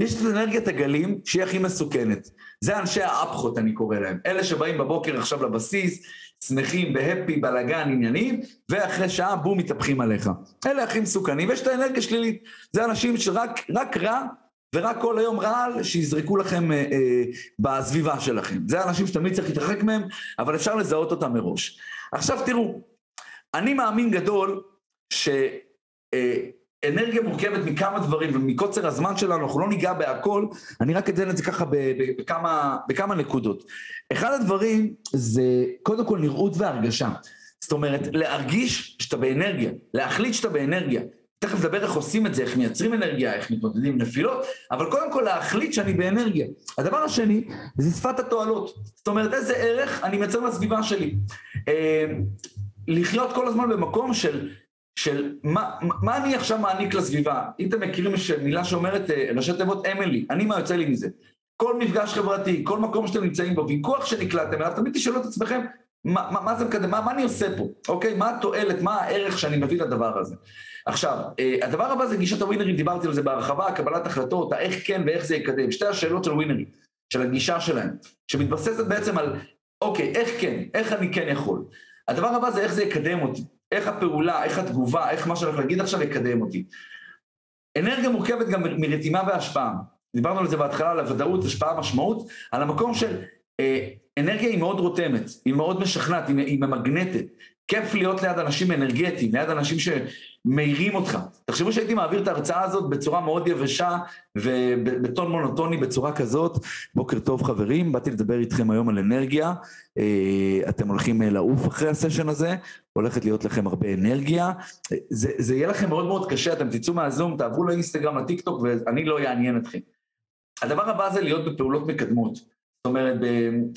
יש את אנרגיית הגלים שהיא הכי מסוכנת, זה אנשי האפחות אני קורא להם, אלה שבאים בבוקר עכשיו לבסיס, שמחים בהפי, בלאגן, עניינים, ואחרי שעה בום מתהפכים עליך. אלה הכי מסוכנים, ויש את האנרגיה שלילית, זה אנשים שרק רע ורק כל היום רעל שיזרקו לכם אה, אה, בסביבה שלכם. זה האנשים שתמיד צריך להתרחק מהם, אבל אפשר לזהות אותם מראש. עכשיו תראו, אני מאמין גדול שאנרגיה אה, מורכבת מכמה דברים, ומקוצר הזמן שלנו, אנחנו לא ניגע בהכל, אני רק אתן את זה ככה בכמה, בכמה נקודות. אחד הדברים זה קודם כל נראות והרגשה. זאת אומרת, להרגיש שאתה באנרגיה, להחליט שאתה באנרגיה. תכף נדבר איך עושים את זה, איך מייצרים אנרגיה, איך מתמודדים נפילות, אבל קודם כל להחליט שאני באנרגיה. הדבר השני, זה שפת התועלות. זאת אומרת, איזה ערך אני מייצר לסביבה שלי. אה, לחיות כל הזמן במקום של, של מה, מה אני עכשיו מעניק לסביבה. אם אתם מכירים מילה שאומרת, אה, ראשי תיבות אמילי, אני מה יוצא לי מזה. כל מפגש חברתי, כל מקום שאתם נמצאים בו, ויכוח שנקלעתם אליו, תמיד תשאלו את עצמכם, מה, מה, מה זה מקדם, מה, מה אני עושה פה, אוקיי? מה התועלת, מה הערך שאני מביא לדבר הזה. עכשיו, אה, הדבר הבא זה גישת הווינרים, דיברתי על זה בהרחבה, קבלת החלטות, האיך כן ואיך זה יקדם. שתי השאלות של ווינרים, של הגישה שלהם, שמתבססת בעצם על, אוקיי, איך כן, איך אני כן יכול. הדבר הבא זה איך זה יקדם אותי, איך הפעולה, איך התגובה, איך מה שאני הולך להגיד עכשיו יקדם אותי. אנרגיה מורכבת גם מרתימה והשפעה. דיברנו על זה בהתחלה, על הוודאות, השפעה, משמעות, על המקום של אה, אנרגיה היא מאוד רותמת, היא מאוד משכנעת, היא, היא ממגנטת. כיף להיות ליד אנשים אנרגטיים, ליד אנשים שמאירים אותך. תחשבו שהייתי מעביר את ההרצאה הזאת בצורה מאוד יבשה ובטון מונוטוני בצורה כזאת. בוקר טוב חברים, באתי לדבר איתכם היום על אנרגיה. אה, אתם הולכים אה, לעוף אחרי הסשן הזה, הולכת להיות לכם הרבה אנרגיה. זה, זה יהיה לכם מאוד מאוד קשה, אתם תצאו מהזום, תעברו לאינסטגרם, לטיק טוק, ואני לא אעניין אתכם. הדבר הבא זה להיות בפעולות מקדמות. זאת אומרת,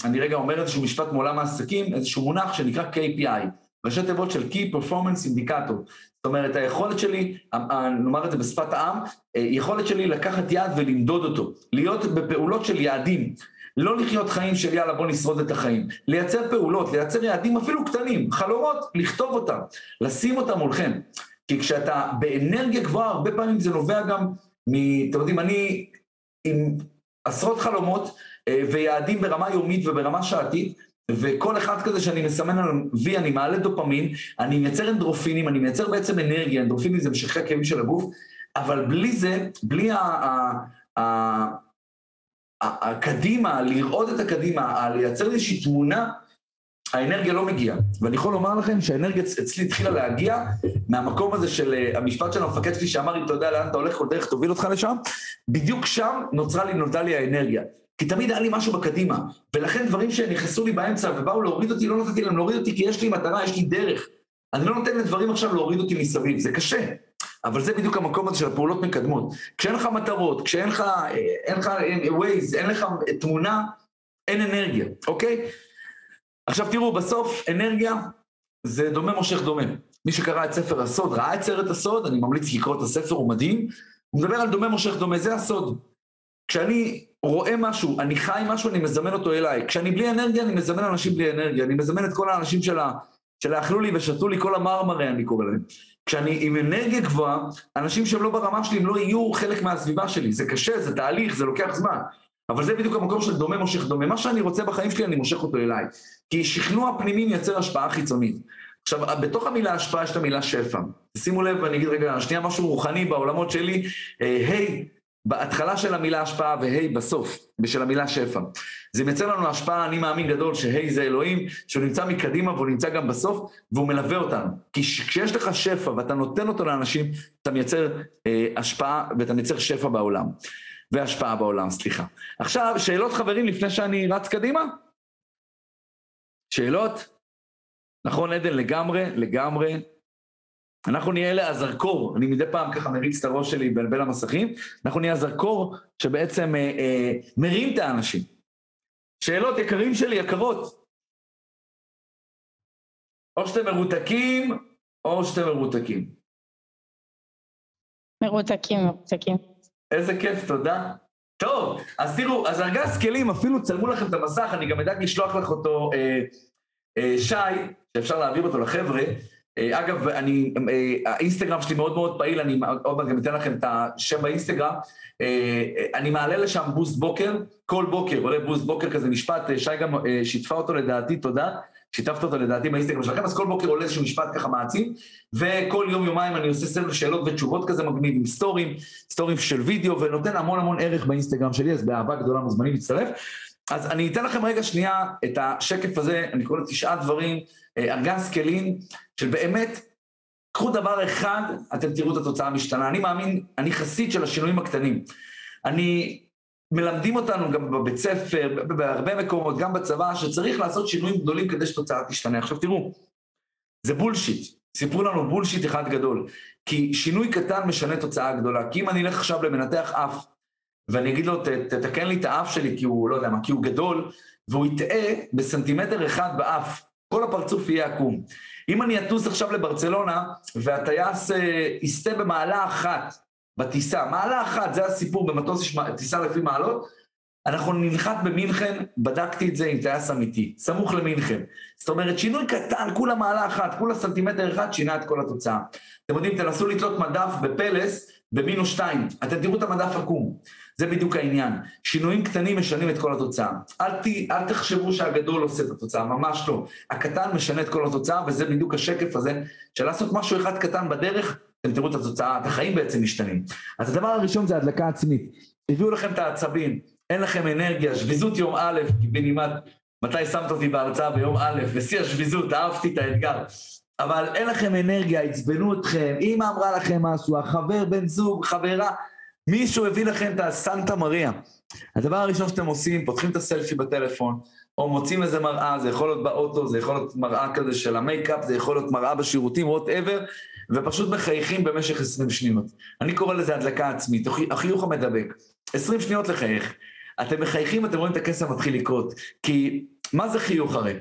אני רגע אומר איזשהו משפט מעולם העסקים, איזשהו מונח שנקרא KPI. ראשי תיבות של Key Performance Indicator. זאת אומרת, היכולת שלי, נאמר את זה בשפת העם, אה, יכולת שלי לקחת יעד ולמדוד אותו, להיות בפעולות של יעדים. לא לחיות חיים של יאללה בוא נשרוד את החיים, לייצר פעולות, לייצר יעדים אפילו קטנים, חלומות, לכתוב אותם, לשים אותם מולכם. כי כשאתה באנרגיה גבוהה, הרבה פעמים זה נובע גם מ... אתם יודעים, אני עם עשרות חלומות אה, ויעדים ברמה יומית וברמה שעתית, וכל אחד כזה שאני מסמן על וי, אני מעלה דופמין, אני מייצר אנדרופינים, אני מייצר בעצם אנרגיה, אנדרופינים זה משככי הכאבים של הגוף, אבל בלי זה, בלי הקדימה, לראות את הקדימה, לייצר איזושהי תמונה, האנרגיה לא מגיעה. ואני יכול לומר לכם שהאנרגיה אצלי התחילה להגיע מהמקום הזה של אה, המשפט של המפקד שלי שאמר, אם אתה יודע לאן אתה הולך, כל דרך תוביל אותך לשם, בדיוק שם נוצרה לי, נולדה לי האנרגיה. כי תמיד היה לי משהו בקדימה, ולכן דברים שנכנסו לי באמצע ובאו להוריד אותי, לא נתתי להם להוריד אותי כי יש לי מטרה, יש לי דרך. אני לא נותן לדברים עכשיו להוריד אותי מסביב, זה קשה. אבל זה בדיוק המקום הזה של הפעולות מקדמות. כשאין לך מטרות, כשאין לך, אין לך ווייז, אין לך תמונה, אין אנרגיה, אוקיי? עכשיו תראו, בסוף אנרגיה זה דומה מושך דומה. מי שקרא את ספר הסוד, ראה את סרט הסוד, אני ממליץ לקרוא את הספר, הוא מדהים. הוא מדבר על דומה מושך דומה, זה הסוד. כשאני רואה משהו, אני חי משהו, אני מזמן אותו אליי. כשאני בלי אנרגיה, אני מזמן אנשים בלי אנרגיה. אני מזמן את כל האנשים של ה... שלאכלו לי ושתו לי כל המרמרה, אני קורא להם. כשאני עם אנרגיה גבוהה, אנשים שהם לא ברמה שלי, הם לא יהיו חלק מהסביבה שלי. זה קשה, זה תהליך, זה לוקח זמן. אבל זה בדיוק המקום של דומה מושך דומה. מה שאני רוצה בחיים שלי, אני מושך אותו אליי. כי שכנוע פנימי מייצר השפעה חיצונית. עכשיו, בתוך המילה השפעה יש את המילה שפע. שימו לב, ואני אגיד רגע, שנייה משהו רוחני בעולמות שלי, אה, היי, hey, בהתחלה של המילה השפעה והי בסוף, בשל המילה שפע. זה מייצר לנו השפעה, אני מאמין גדול, שהי זה אלוהים, שהוא נמצא מקדימה והוא נמצא גם בסוף, והוא מלווה אותנו. כי כשיש לך שפע ואתה נותן אותו לאנשים, אתה מייצר אה, השפעה ואתה מייצר שפע בעולם. והשפעה בעולם, סליחה. עכשיו, שאלות חברים לפני שאני רץ קדימה? שאלות? נכון, עדן, לגמרי, לגמרי. אנחנו נהיה אלה הזרקור, אני מדי פעם ככה מריץ את הראש שלי בין, בין המסכים, אנחנו נהיה הזרקור שבעצם אה, אה, מרים את האנשים. שאלות יקרים שלי, יקרות. או שאתם מרותקים, או שאתם מרותקים. מרותקים, מרותקים. איזה כיף, תודה. טוב, אז תראו, אז ארגז כלים, אפילו צלמו לכם את המסך, אני גם אדאג לשלוח לך אותו, אה, אה, שי, שאפשר להעביר אותו לחבר'ה. אה, אגב, אני, אה, האינסטגרם שלי מאוד מאוד פעיל, אני עוד מעט גם אתן לכם את השם באינסטגרם. אה, אני מעלה לשם בוסט בוקר, כל בוקר עולה בוסט בוקר כזה משפט, שי גם שיתפה אותו לדעתי, תודה. שיתפת אותו לדעתי באינסטגרם שלכם, אז כל בוקר עולה איזשהו משפט ככה מעצים, וכל יום יומיים אני עושה סבב שאלות ותשובות כזה מגניב עם סטורים, סטורים של וידאו, ונותן המון המון ערך באינסטגרם שלי, אז באהבה גדולה מוזמנים להצטרף. אז אני אתן לכם רגע שנייה את השקף הזה, אני קורא לו תשעה דברים, אה, ארגז כלים, של באמת, קחו דבר אחד, אתם תראו את התוצאה המשתנה. אני מאמין, אני חסיד של השינויים הקטנים. אני, מלמדים אותנו גם בבית ספר, בהרבה מקומות, גם בצבא, שצריך לעשות שינויים גדולים כדי שתוצאה תשתנה. עכשיו תראו, זה בולשיט. סיפרו לנו בולשיט אחד גדול. כי שינוי קטן משנה תוצאה גדולה. כי אם אני אלך עכשיו למנתח אף, ואני אגיד לו, תתקן לי את האף שלי כי הוא, לא יודע מה, כי הוא גדול, והוא יטעה בסנטימטר אחד באף, כל הפרצוף יהיה עקום. אם אני אטוס עכשיו לברצלונה, והטייס אה, יסטה במעלה אחת בטיסה, מעלה אחת, זה הסיפור, במטוס יש טיסה לפי מעלות, אנחנו ננחת במינכן, בדקתי את זה עם טייס אמיתי, סמוך למינכן. זאת אומרת, שינוי קטן, כולה מעלה אחת, כולה סנטימטר אחד, שינה את כל התוצאה. אתם יודעים, תנסו לתלות מדף בפלס במינוס שתיים, אתם תראו את המדף עקום. זה בדיוק העניין. שינויים קטנים משנים את כל התוצאה. אל, ת, אל תחשבו שהגדול עושה את התוצאה, ממש לא. הקטן משנה את כל התוצאה, וזה בדיוק השקף הזה, של לעשות משהו אחד קטן בדרך, אתם תראו את התוצאה, את החיים בעצם משתנים. אז הדבר הראשון זה הדלקה עצמית. הביאו לכם את העצבים, אין לכם אנרגיה, שביזות יום א', קיבינימט, מתי שמת אותי בהרצאה ביום א', בשיא השביזות, אהבתי את האתגר. אבל אין לכם אנרגיה, עצבנו אתכם, אמא אמרה לכם משהו, החבר, בן זוג, חברה, מישהו הביא לכם את הסנטה מריה. הדבר הראשון שאתם עושים, פותחים את הסלפי בטלפון, או מוצאים איזה מראה, זה יכול להיות באוטו, זה יכול להיות מראה כזה של המייקאפ, זה יכול להיות מראה בשירותים, ווטאבר, ופשוט מחייכים במשך 20 שניות. אני קורא לזה הדלקה עצמית, החיוך המדבק. 20 שניות לחייך. אתם מחייכים, אתם רואים את הכסף מתחיל לקרות. כי מה זה חיוך הרי?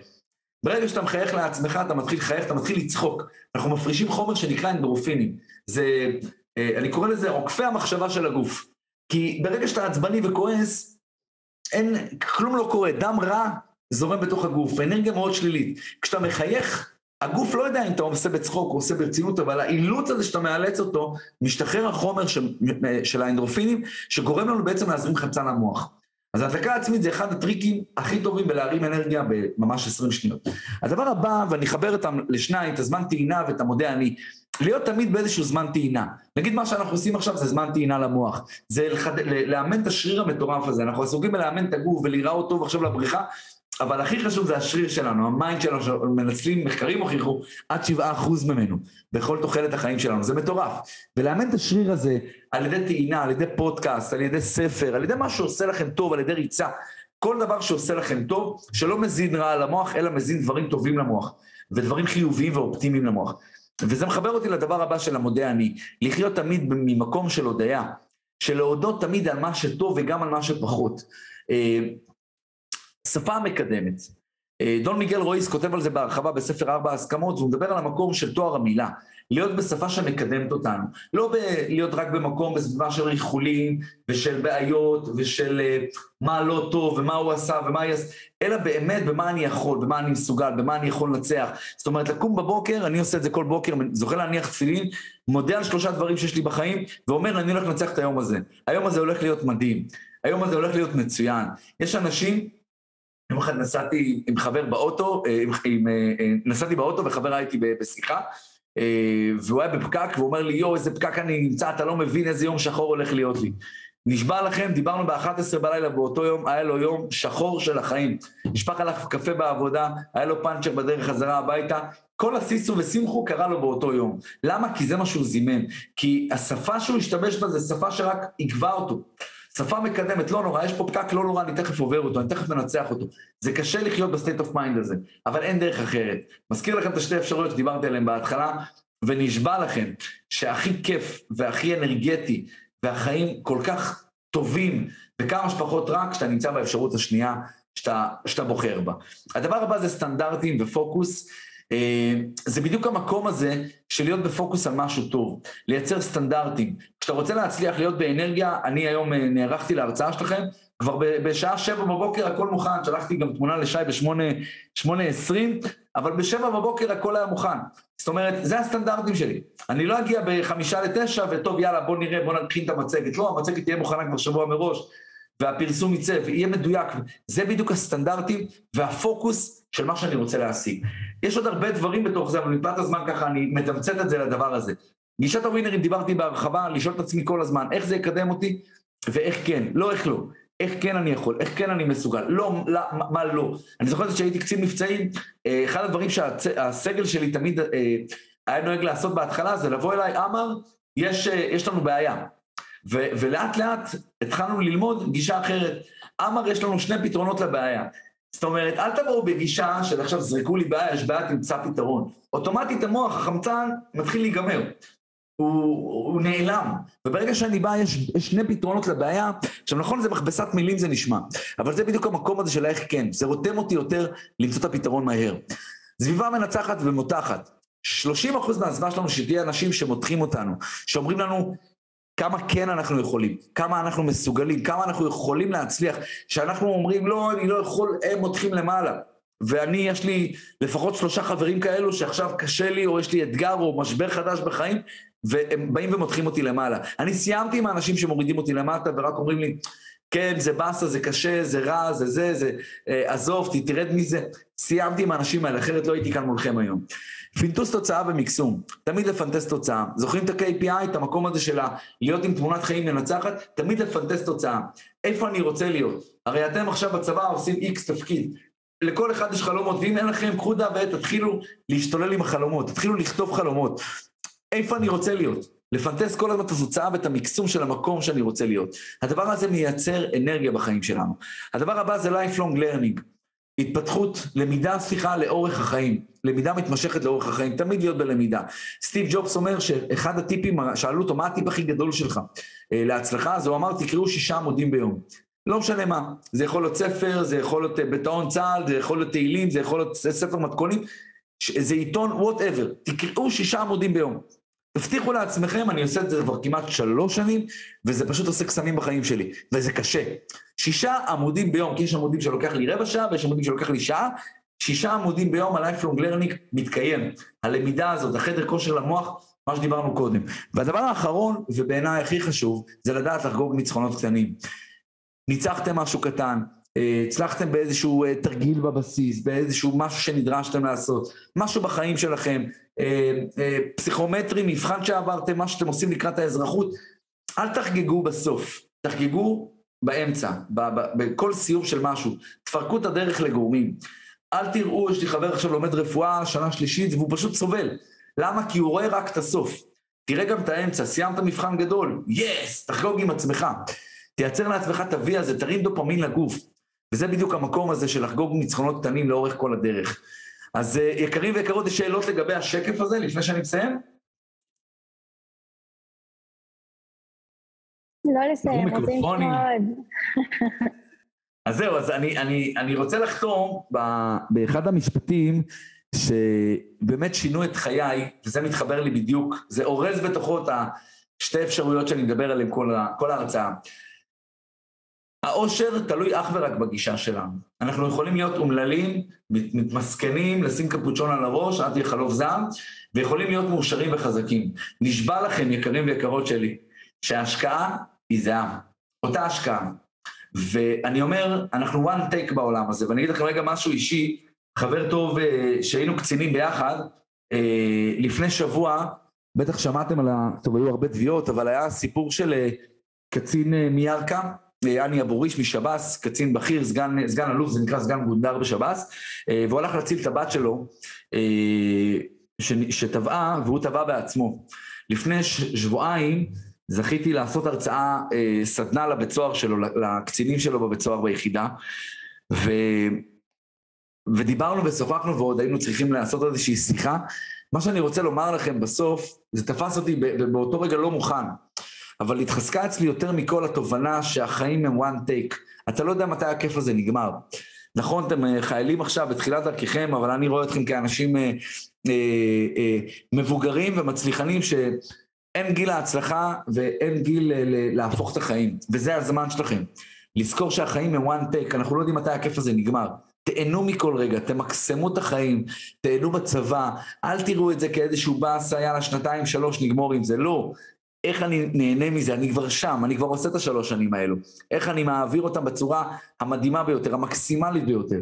ברגע שאתה מחייך לעצמך, אתה מתחיל לחייך, אתה מתחיל לצחוק. אנחנו מפרישים חומר שנקרא אנדרופינים. זה, אני קורא לזה עוקפי המחשבה של הגוף. כי ברגע שאתה עצבני וכועס, אין, כלום לא קורה, דם רע זורם בתוך הגוף, אנרגיה מאוד שלילית. כשאתה מחייך, הגוף לא יודע אם אתה עושה בצחוק או עושה ברצינות, אבל האילוץ הזה שאתה מאלץ אותו, משתחרר החומר של, של האנדרופינים, שגורם לנו בעצם להזרים חמצן למוח. אז הדלקה עצמית זה אחד הטריקים הכי טובים בלהרים אנרגיה בממש 20 שניות. הדבר הבא, ואני אחבר אותם לשניים, את הזמן טעינה ואת המודה אני, להיות תמיד באיזשהו זמן טעינה. נגיד מה שאנחנו עושים עכשיו זה זמן טעינה למוח. זה לחד... לאמן את השריר המטורף הזה. אנחנו עסוקים בלאמן את הגוף ולהיראות טוב עכשיו לבריכה, אבל הכי חשוב זה השריר שלנו, ה mind שלנו, שמנצלים, מחקרים הוכיחו, עד 7% ממנו, בכל תוחלת החיים שלנו, זה מטורף. ולאמן את השריר הזה על ידי טעינה, על ידי פודקאסט, על ידי ספר, על ידי מה שעושה לכם טוב, על ידי ריצה, כל דבר שעושה לכם טוב, שלא מזין רע למוח, אלא מזין דברים טובים למוח, ודברים חיוביים ואופטימיים למוח. וזה מחבר אותי לדבר הבא של המודה אני, לחיות תמיד ממקום של הודיה, של להודות תמיד על מה שטוב וגם על מה שפחות. שפה מקדמת. אה, דון מיגל רויס כותב על זה בהרחבה בספר ארבע הסכמות, והוא מדבר על המקום של תואר המילה. להיות בשפה שמקדמת אותנו. לא ב- להיות רק במקום בסביבה של ריחולים ושל בעיות ושל uh, מה לא טוב ומה הוא עשה ומה יעשה, אלא באמת במה אני יכול, במה אני מסוגל, במה אני יכול לנצח. זאת אומרת, לקום בבוקר, אני עושה את זה כל בוקר, זוכה להניח תפילין, מודה על שלושה דברים שיש לי בחיים, ואומר, אני הולך לנצח את היום הזה. היום הזה הולך להיות מדהים. היום הזה הולך להיות מצוין. יש אנשים יום אחד נסעתי עם חבר באוטו, אה, עם, עם, אה, נסעתי באוטו וחבר הייתי בשיחה, אה, והוא היה בפקק, והוא אומר לי, יואו, איזה פקק אני נמצא, אתה לא מבין איזה יום שחור הולך להיות לי. נשבע לכם, דיברנו ב-11 בלילה באותו יום, היה לו יום שחור של החיים. נשפך עליו קפה בעבודה, היה לו פאנצ'ר בדרך חזרה הביתה, כל הסיסו ושמחו קרה לו באותו יום. למה? כי זה מה שהוא זימן. כי השפה שהוא השתמש בה זה שפה שרק עיכבה אותו. שפה מקדמת, לא נורא, יש פה פקק לא נורא, אני תכף עובר אותו, אני תכף מנצח אותו. זה קשה לחיות ב state of mind הזה, אבל אין דרך אחרת. מזכיר לכם את השתי אפשרויות שדיברתי עליהן בהתחלה, ונשבע לכם שהכי כיף והכי אנרגטי, והחיים כל כך טובים וכמה שפחות רע, כשאתה נמצא באפשרות השנייה שאתה, שאתה בוחר בה. הדבר הבא זה סטנדרטים ופוקוס. אה, זה בדיוק המקום הזה של להיות בפוקוס על משהו טוב, לייצר סטנדרטים. כשאתה רוצה להצליח להיות באנרגיה, אני היום אה, נערכתי להרצאה שלכם, כבר בשעה שבע בבוקר הכל מוכן, שלחתי גם תמונה לשי בשמונה עשרים, אבל בשבע בבוקר הכל היה מוכן. זאת אומרת, זה הסטנדרטים שלי. אני לא אגיע בחמישה לתשע וטוב יאללה בוא נראה, בוא נכין את המצגת. לא, המצגת תהיה מוכנה כבר שבוע מראש. והפרסום יצא ויהיה מדויק. זה בדיוק הסטנדרטים והפוקוס של מה שאני רוצה להשיג. יש עוד הרבה דברים בתוך זה, אבל מפאת הזמן ככה אני מתמצת את זה לדבר הזה. גישת הווינרים דיברתי בהרחבה, לשאול את עצמי כל הזמן, איך זה יקדם אותי ואיך כן, לא איך לא. איך כן אני יכול, איך כן אני מסוגל, לא, לא מה לא. אני זוכר שהייתי קצין מבצעים, אה, אחד הדברים שהסגל שלי תמיד אה, היה נוהג לעשות בהתחלה זה לבוא אליי, אמר, יש, אה, יש לנו בעיה. ו, ולאט לאט התחלנו ללמוד גישה אחרת. אמר, יש לנו שני פתרונות לבעיה. זאת אומרת, אל תבואו בגישה של עכשיו זרקו לי בעיה, יש בעיה, תמצא פתרון. אוטומטית המוח, החמצן, מתחיל להיגמר. הוא, הוא נעלם. וברגע שאני בא, יש, יש שני פתרונות לבעיה. עכשיו, נכון, זה מכבסת מילים זה נשמע, אבל זה בדיוק המקום הזה של איך כן. זה רותם אותי יותר למצוא את הפתרון מהר. סביבה מנצחת ומותחת. 30% אחוז מהזמן שלנו שתהיה אנשים שמותחים אותנו, שאומרים לנו כמה כן אנחנו יכולים, כמה אנחנו מסוגלים, כמה אנחנו יכולים להצליח, שאנחנו אומרים לא, אני לא יכול, הם מותחים למעלה. ואני, יש לי לפחות שלושה חברים כאלו שעכשיו קשה לי, או יש לי אתגר, או משבר חדש בחיים, והם באים ומותחים אותי למעלה. אני סיימתי עם האנשים שמורידים אותי למטה ורק אומרים לי, כן, זה באסה, זה קשה, זה רע, זה זה, זה, אה, עזוב, תרד מזה. סיימתי עם האנשים האלה, אחרת לא הייתי כאן מולכם היום. פינטוס תוצאה ומקסום, תמיד לפנטס תוצאה. זוכרים את ה-KPI, את המקום הזה של להיות עם תמונת חיים מנצחת? תמיד לפנטס תוצאה. איפה אני רוצה להיות? הרי אתם עכשיו בצבא עושים איקס תפקיד. לכל אחד יש חלומות, ואם אין לכם, קחו דף ועט, תתחילו להשתולל עם החלומות, תתחילו לכתוב חלומות. איפה אני רוצה להיות? לפנטס כל הזמן את התוצאה ואת המקסום של המקום שאני רוצה להיות. הדבר הזה מייצר אנרגיה בחיים שלנו. הדבר הבא זה lifelong learning. התפתחות, למידה, סליחה, לאורך החיים. למידה מתמשכת לאורך החיים, תמיד להיות בלמידה. סטיב ג'ובס אומר שאחד הטיפים, שאלו אותו, מה הטיפ הכי גדול שלך אה, להצלחה? אז הוא אמר, תקראו שישה עמודים ביום. לא משנה מה, זה יכול להיות ספר, זה יכול להיות אה, ביטאון צה"ל, זה יכול להיות תהילים, זה יכול להיות ספר מתכונים, זה עיתון, whatever, תקראו שישה עמודים ביום. תבטיחו לעצמכם, אני עושה את זה כבר כמעט שלוש שנים, וזה פשוט עושה קסמים בחיים שלי, וזה קשה. שישה עמודים ביום, כי יש עמודים שלוקח לי רבע שעה, ויש עמודים שלוקח לי שעה, שישה עמודים ביום ה-lifelong learning מתקיים. הלמידה הזאת, החדר כושר למוח, מה שדיברנו קודם. והדבר האחרון, ובעיניי הכי חשוב, זה לדעת לחגוג ניצחונות קטנים. ניצחתם משהו קטן, אה, הצלחתם באיזשהו אה, תרגיל בבסיס, באיזשהו משהו שנדרשתם לעשות, משהו בחיים שלכם, פסיכומטרי, מבחן שעברתם, מה שאתם עושים לקראת האזרחות, אל תחגגו בסוף, תחגגו באמצע, בכל סיום של משהו, תפרקו את הדרך לגורמים. אל תראו, יש לי חבר עכשיו לומד רפואה, שנה שלישית, והוא פשוט סובל. למה? כי הוא רואה רק את הסוף. תראה גם את האמצע, סיימת מבחן גדול, יס, yes, תחגוג עם עצמך. תייצר לעצמך את ה-V הזה, תרים דופמין לגוף. וזה בדיוק המקום הזה של לחגוג ניצחונות קטנים לאורך כל הדרך. אז אה, יקרים ויקרות, יש שאלות לגבי השקף הזה לפני שאני מסיים? לא לסיים, רוצים עוד. אז זהו, אז אני, אני, אני רוצה לחתום ב, באחד המשפטים שבאמת שינו את חיי, וזה מתחבר לי בדיוק, זה אורז בתוכו את השתי אפשרויות שאני מדבר עליהן כל, כל ההרצאה. העושר תלוי אך ורק בגישה שלנו. אנחנו יכולים להיות אומללים, מתמסכנים, לשים קפוצ'ון על הראש, עד תהיה חלוף זעם, ויכולים להיות מאושרים וחזקים. נשבע לכם, יקרים ויקרות שלי, שההשקעה היא זהה. אותה השקעה. ואני אומר, אנחנו one take בעולם הזה, ואני אגיד לכם רגע משהו אישי, חבר טוב אה, שהיינו קצינים ביחד, אה, לפני שבוע, בטח שמעתם על ה... טוב, היו הרבה תביעות, אבל היה סיפור של אה, קצין מירכא, אני אבוריש משב"ס, קצין בכיר, סגן, סגן אלוף, זה נקרא סגן גונדר בשב"ס, והוא הלך להציל את הבת שלו, שטבעה, והוא טבע בעצמו. לפני שבועיים זכיתי לעשות הרצאה, סדנה לבית סוהר שלו, לקצינים שלו בבית סוהר ביחידה, ו... ודיברנו ושוחחנו ועוד היינו צריכים לעשות איזושהי שיחה. מה שאני רוצה לומר לכם בסוף, זה תפס אותי באותו רגע לא מוכן. אבל התחזקה אצלי יותר מכל התובנה שהחיים הם one take. אתה לא יודע מתי הכיף הזה נגמר. נכון, אתם אה, חיילים עכשיו בתחילת דרככם, אבל אני רואה אתכם כאנשים אה, אה, אה, מבוגרים ומצליחנים שאין גיל ההצלחה ואין גיל אה, להפוך את החיים, וזה הזמן שלכם. לזכור שהחיים הם one take, אנחנו לא יודעים מתי הכיף הזה נגמר. תהנו מכל רגע, תמקסמו את החיים, תהנו בצבא, אל תראו את זה כאיזשהו באסה, יאללה, שנתיים, שלוש, נגמור עם זה, לא. איך אני נהנה מזה, אני כבר שם, אני כבר עושה את השלוש שנים האלו. איך אני מעביר אותם בצורה המדהימה ביותר, המקסימלית ביותר.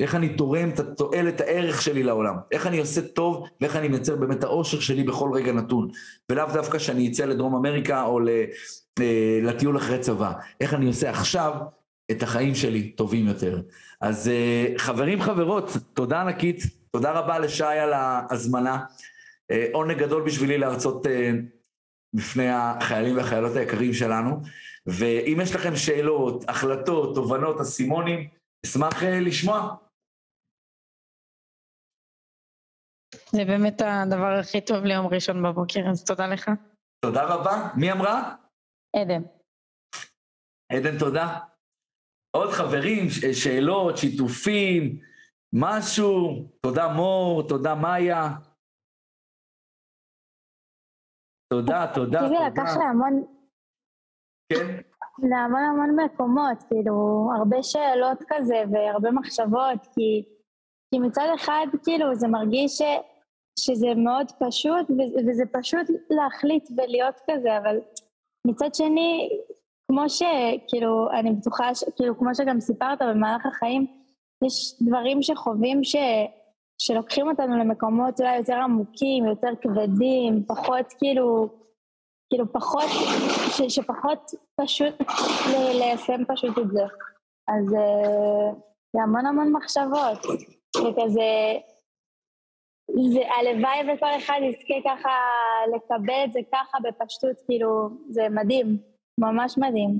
איך אני תורם את התועלת, הערך שלי לעולם. איך אני עושה טוב, ואיך אני מייצר באמת האושר שלי בכל רגע נתון. ולאו דווקא שאני אצא לדרום אמריקה או אה, לטיול אחרי צבא. איך אני עושה עכשיו את החיים שלי טובים יותר. אז אה, חברים, חברות, תודה ענקית. תודה רבה לשי על ההזמנה. אה, עונג גדול בשבילי להרצות בפני החיילים והחיילות היקרים שלנו, ואם יש לכם שאלות, החלטות, תובנות, אסימונים, אשמח uh, לשמוע. זה באמת הדבר הכי טוב ליום ראשון בבוקר, אז תודה לך. תודה רבה. מי אמרה? עדן. עדן, תודה. עוד חברים, שאלות, שיתופים, משהו. תודה מור, תודה מאיה. תודה, תודה, תודה. תראי, לקח להמון... כן? להמון המון מקומות, כאילו, הרבה שאלות כזה והרבה מחשבות, כי, כי מצד אחד, כאילו, זה מרגיש ש, שזה מאוד פשוט, וזה פשוט להחליט ולהיות כזה, אבל מצד שני, כמו שכאילו, אני בטוחה, ש, כאילו, כמו שגם סיפרת במהלך החיים, יש דברים שחווים ש... שלוקחים אותנו למקומות אולי יותר עמוקים, יותר כבדים, פחות כאילו, כאילו פחות, ש, שפחות פשוט ליישם פשוט את זה. אז אה, זה המון המון מחשבות, וכזה, זה הלוואי וכל אחד יזכה ככה לקבל את זה ככה בפשטות, כאילו, זה מדהים, ממש מדהים.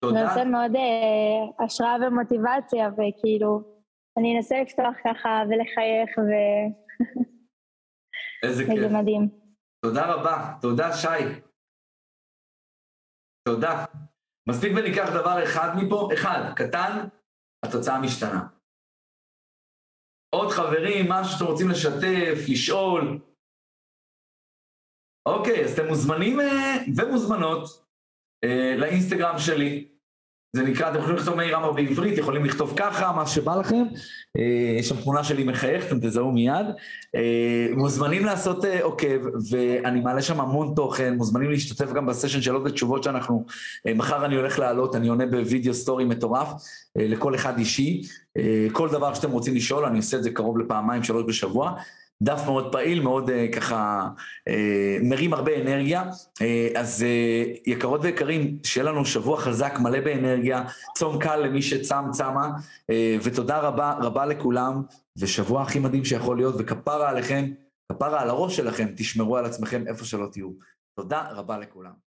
תודה. זה נותן מאוד אה, השראה ומוטיבציה, וכאילו, אני אנסה לפתוח ככה ולחייך ו... איזה כיף. איזה מדהים. תודה רבה, תודה שי. תודה. מספיק וניקח דבר אחד מפה, אחד, קטן, התוצאה משתנה. עוד חברים, משהו שאתם רוצים לשתף, לשאול. אוקיי, אז אתם מוזמנים אה, ומוזמנות אה, לאינסטגרם שלי, זה נקרא, אתם יכולים לכתוב מאיר עמר בעברית, יכולים לכתוב ככה, מה שבא לכם. אה, יש שם תמונה שלי מחייך, אתם תזהו מיד. אה, מוזמנים לעשות אה, עוקב, ואני מעלה שם המון תוכן, מוזמנים להשתתף גם בסשן שאלות ותשובות שאנחנו, מחר אני הולך לעלות, אני עונה בווידאו סטורי מטורף, לכל אחד אישי. כל דבר שאתם רוצים לשאול, אני עושה את זה קרוב לפעמיים, שלוש בשבוע. דף מאוד פעיל, מאוד uh, ככה uh, מרים הרבה אנרגיה. Uh, אז uh, יקרות ויקרים, שיהיה לנו שבוע חזק, מלא באנרגיה, צום קל למי שצם, צמה, uh, ותודה רבה רבה לכולם, ושבוע הכי מדהים שיכול להיות, וכפרה עליכם, כפרה על הראש שלכם, תשמרו על עצמכם איפה שלא תהיו. תודה רבה לכולם.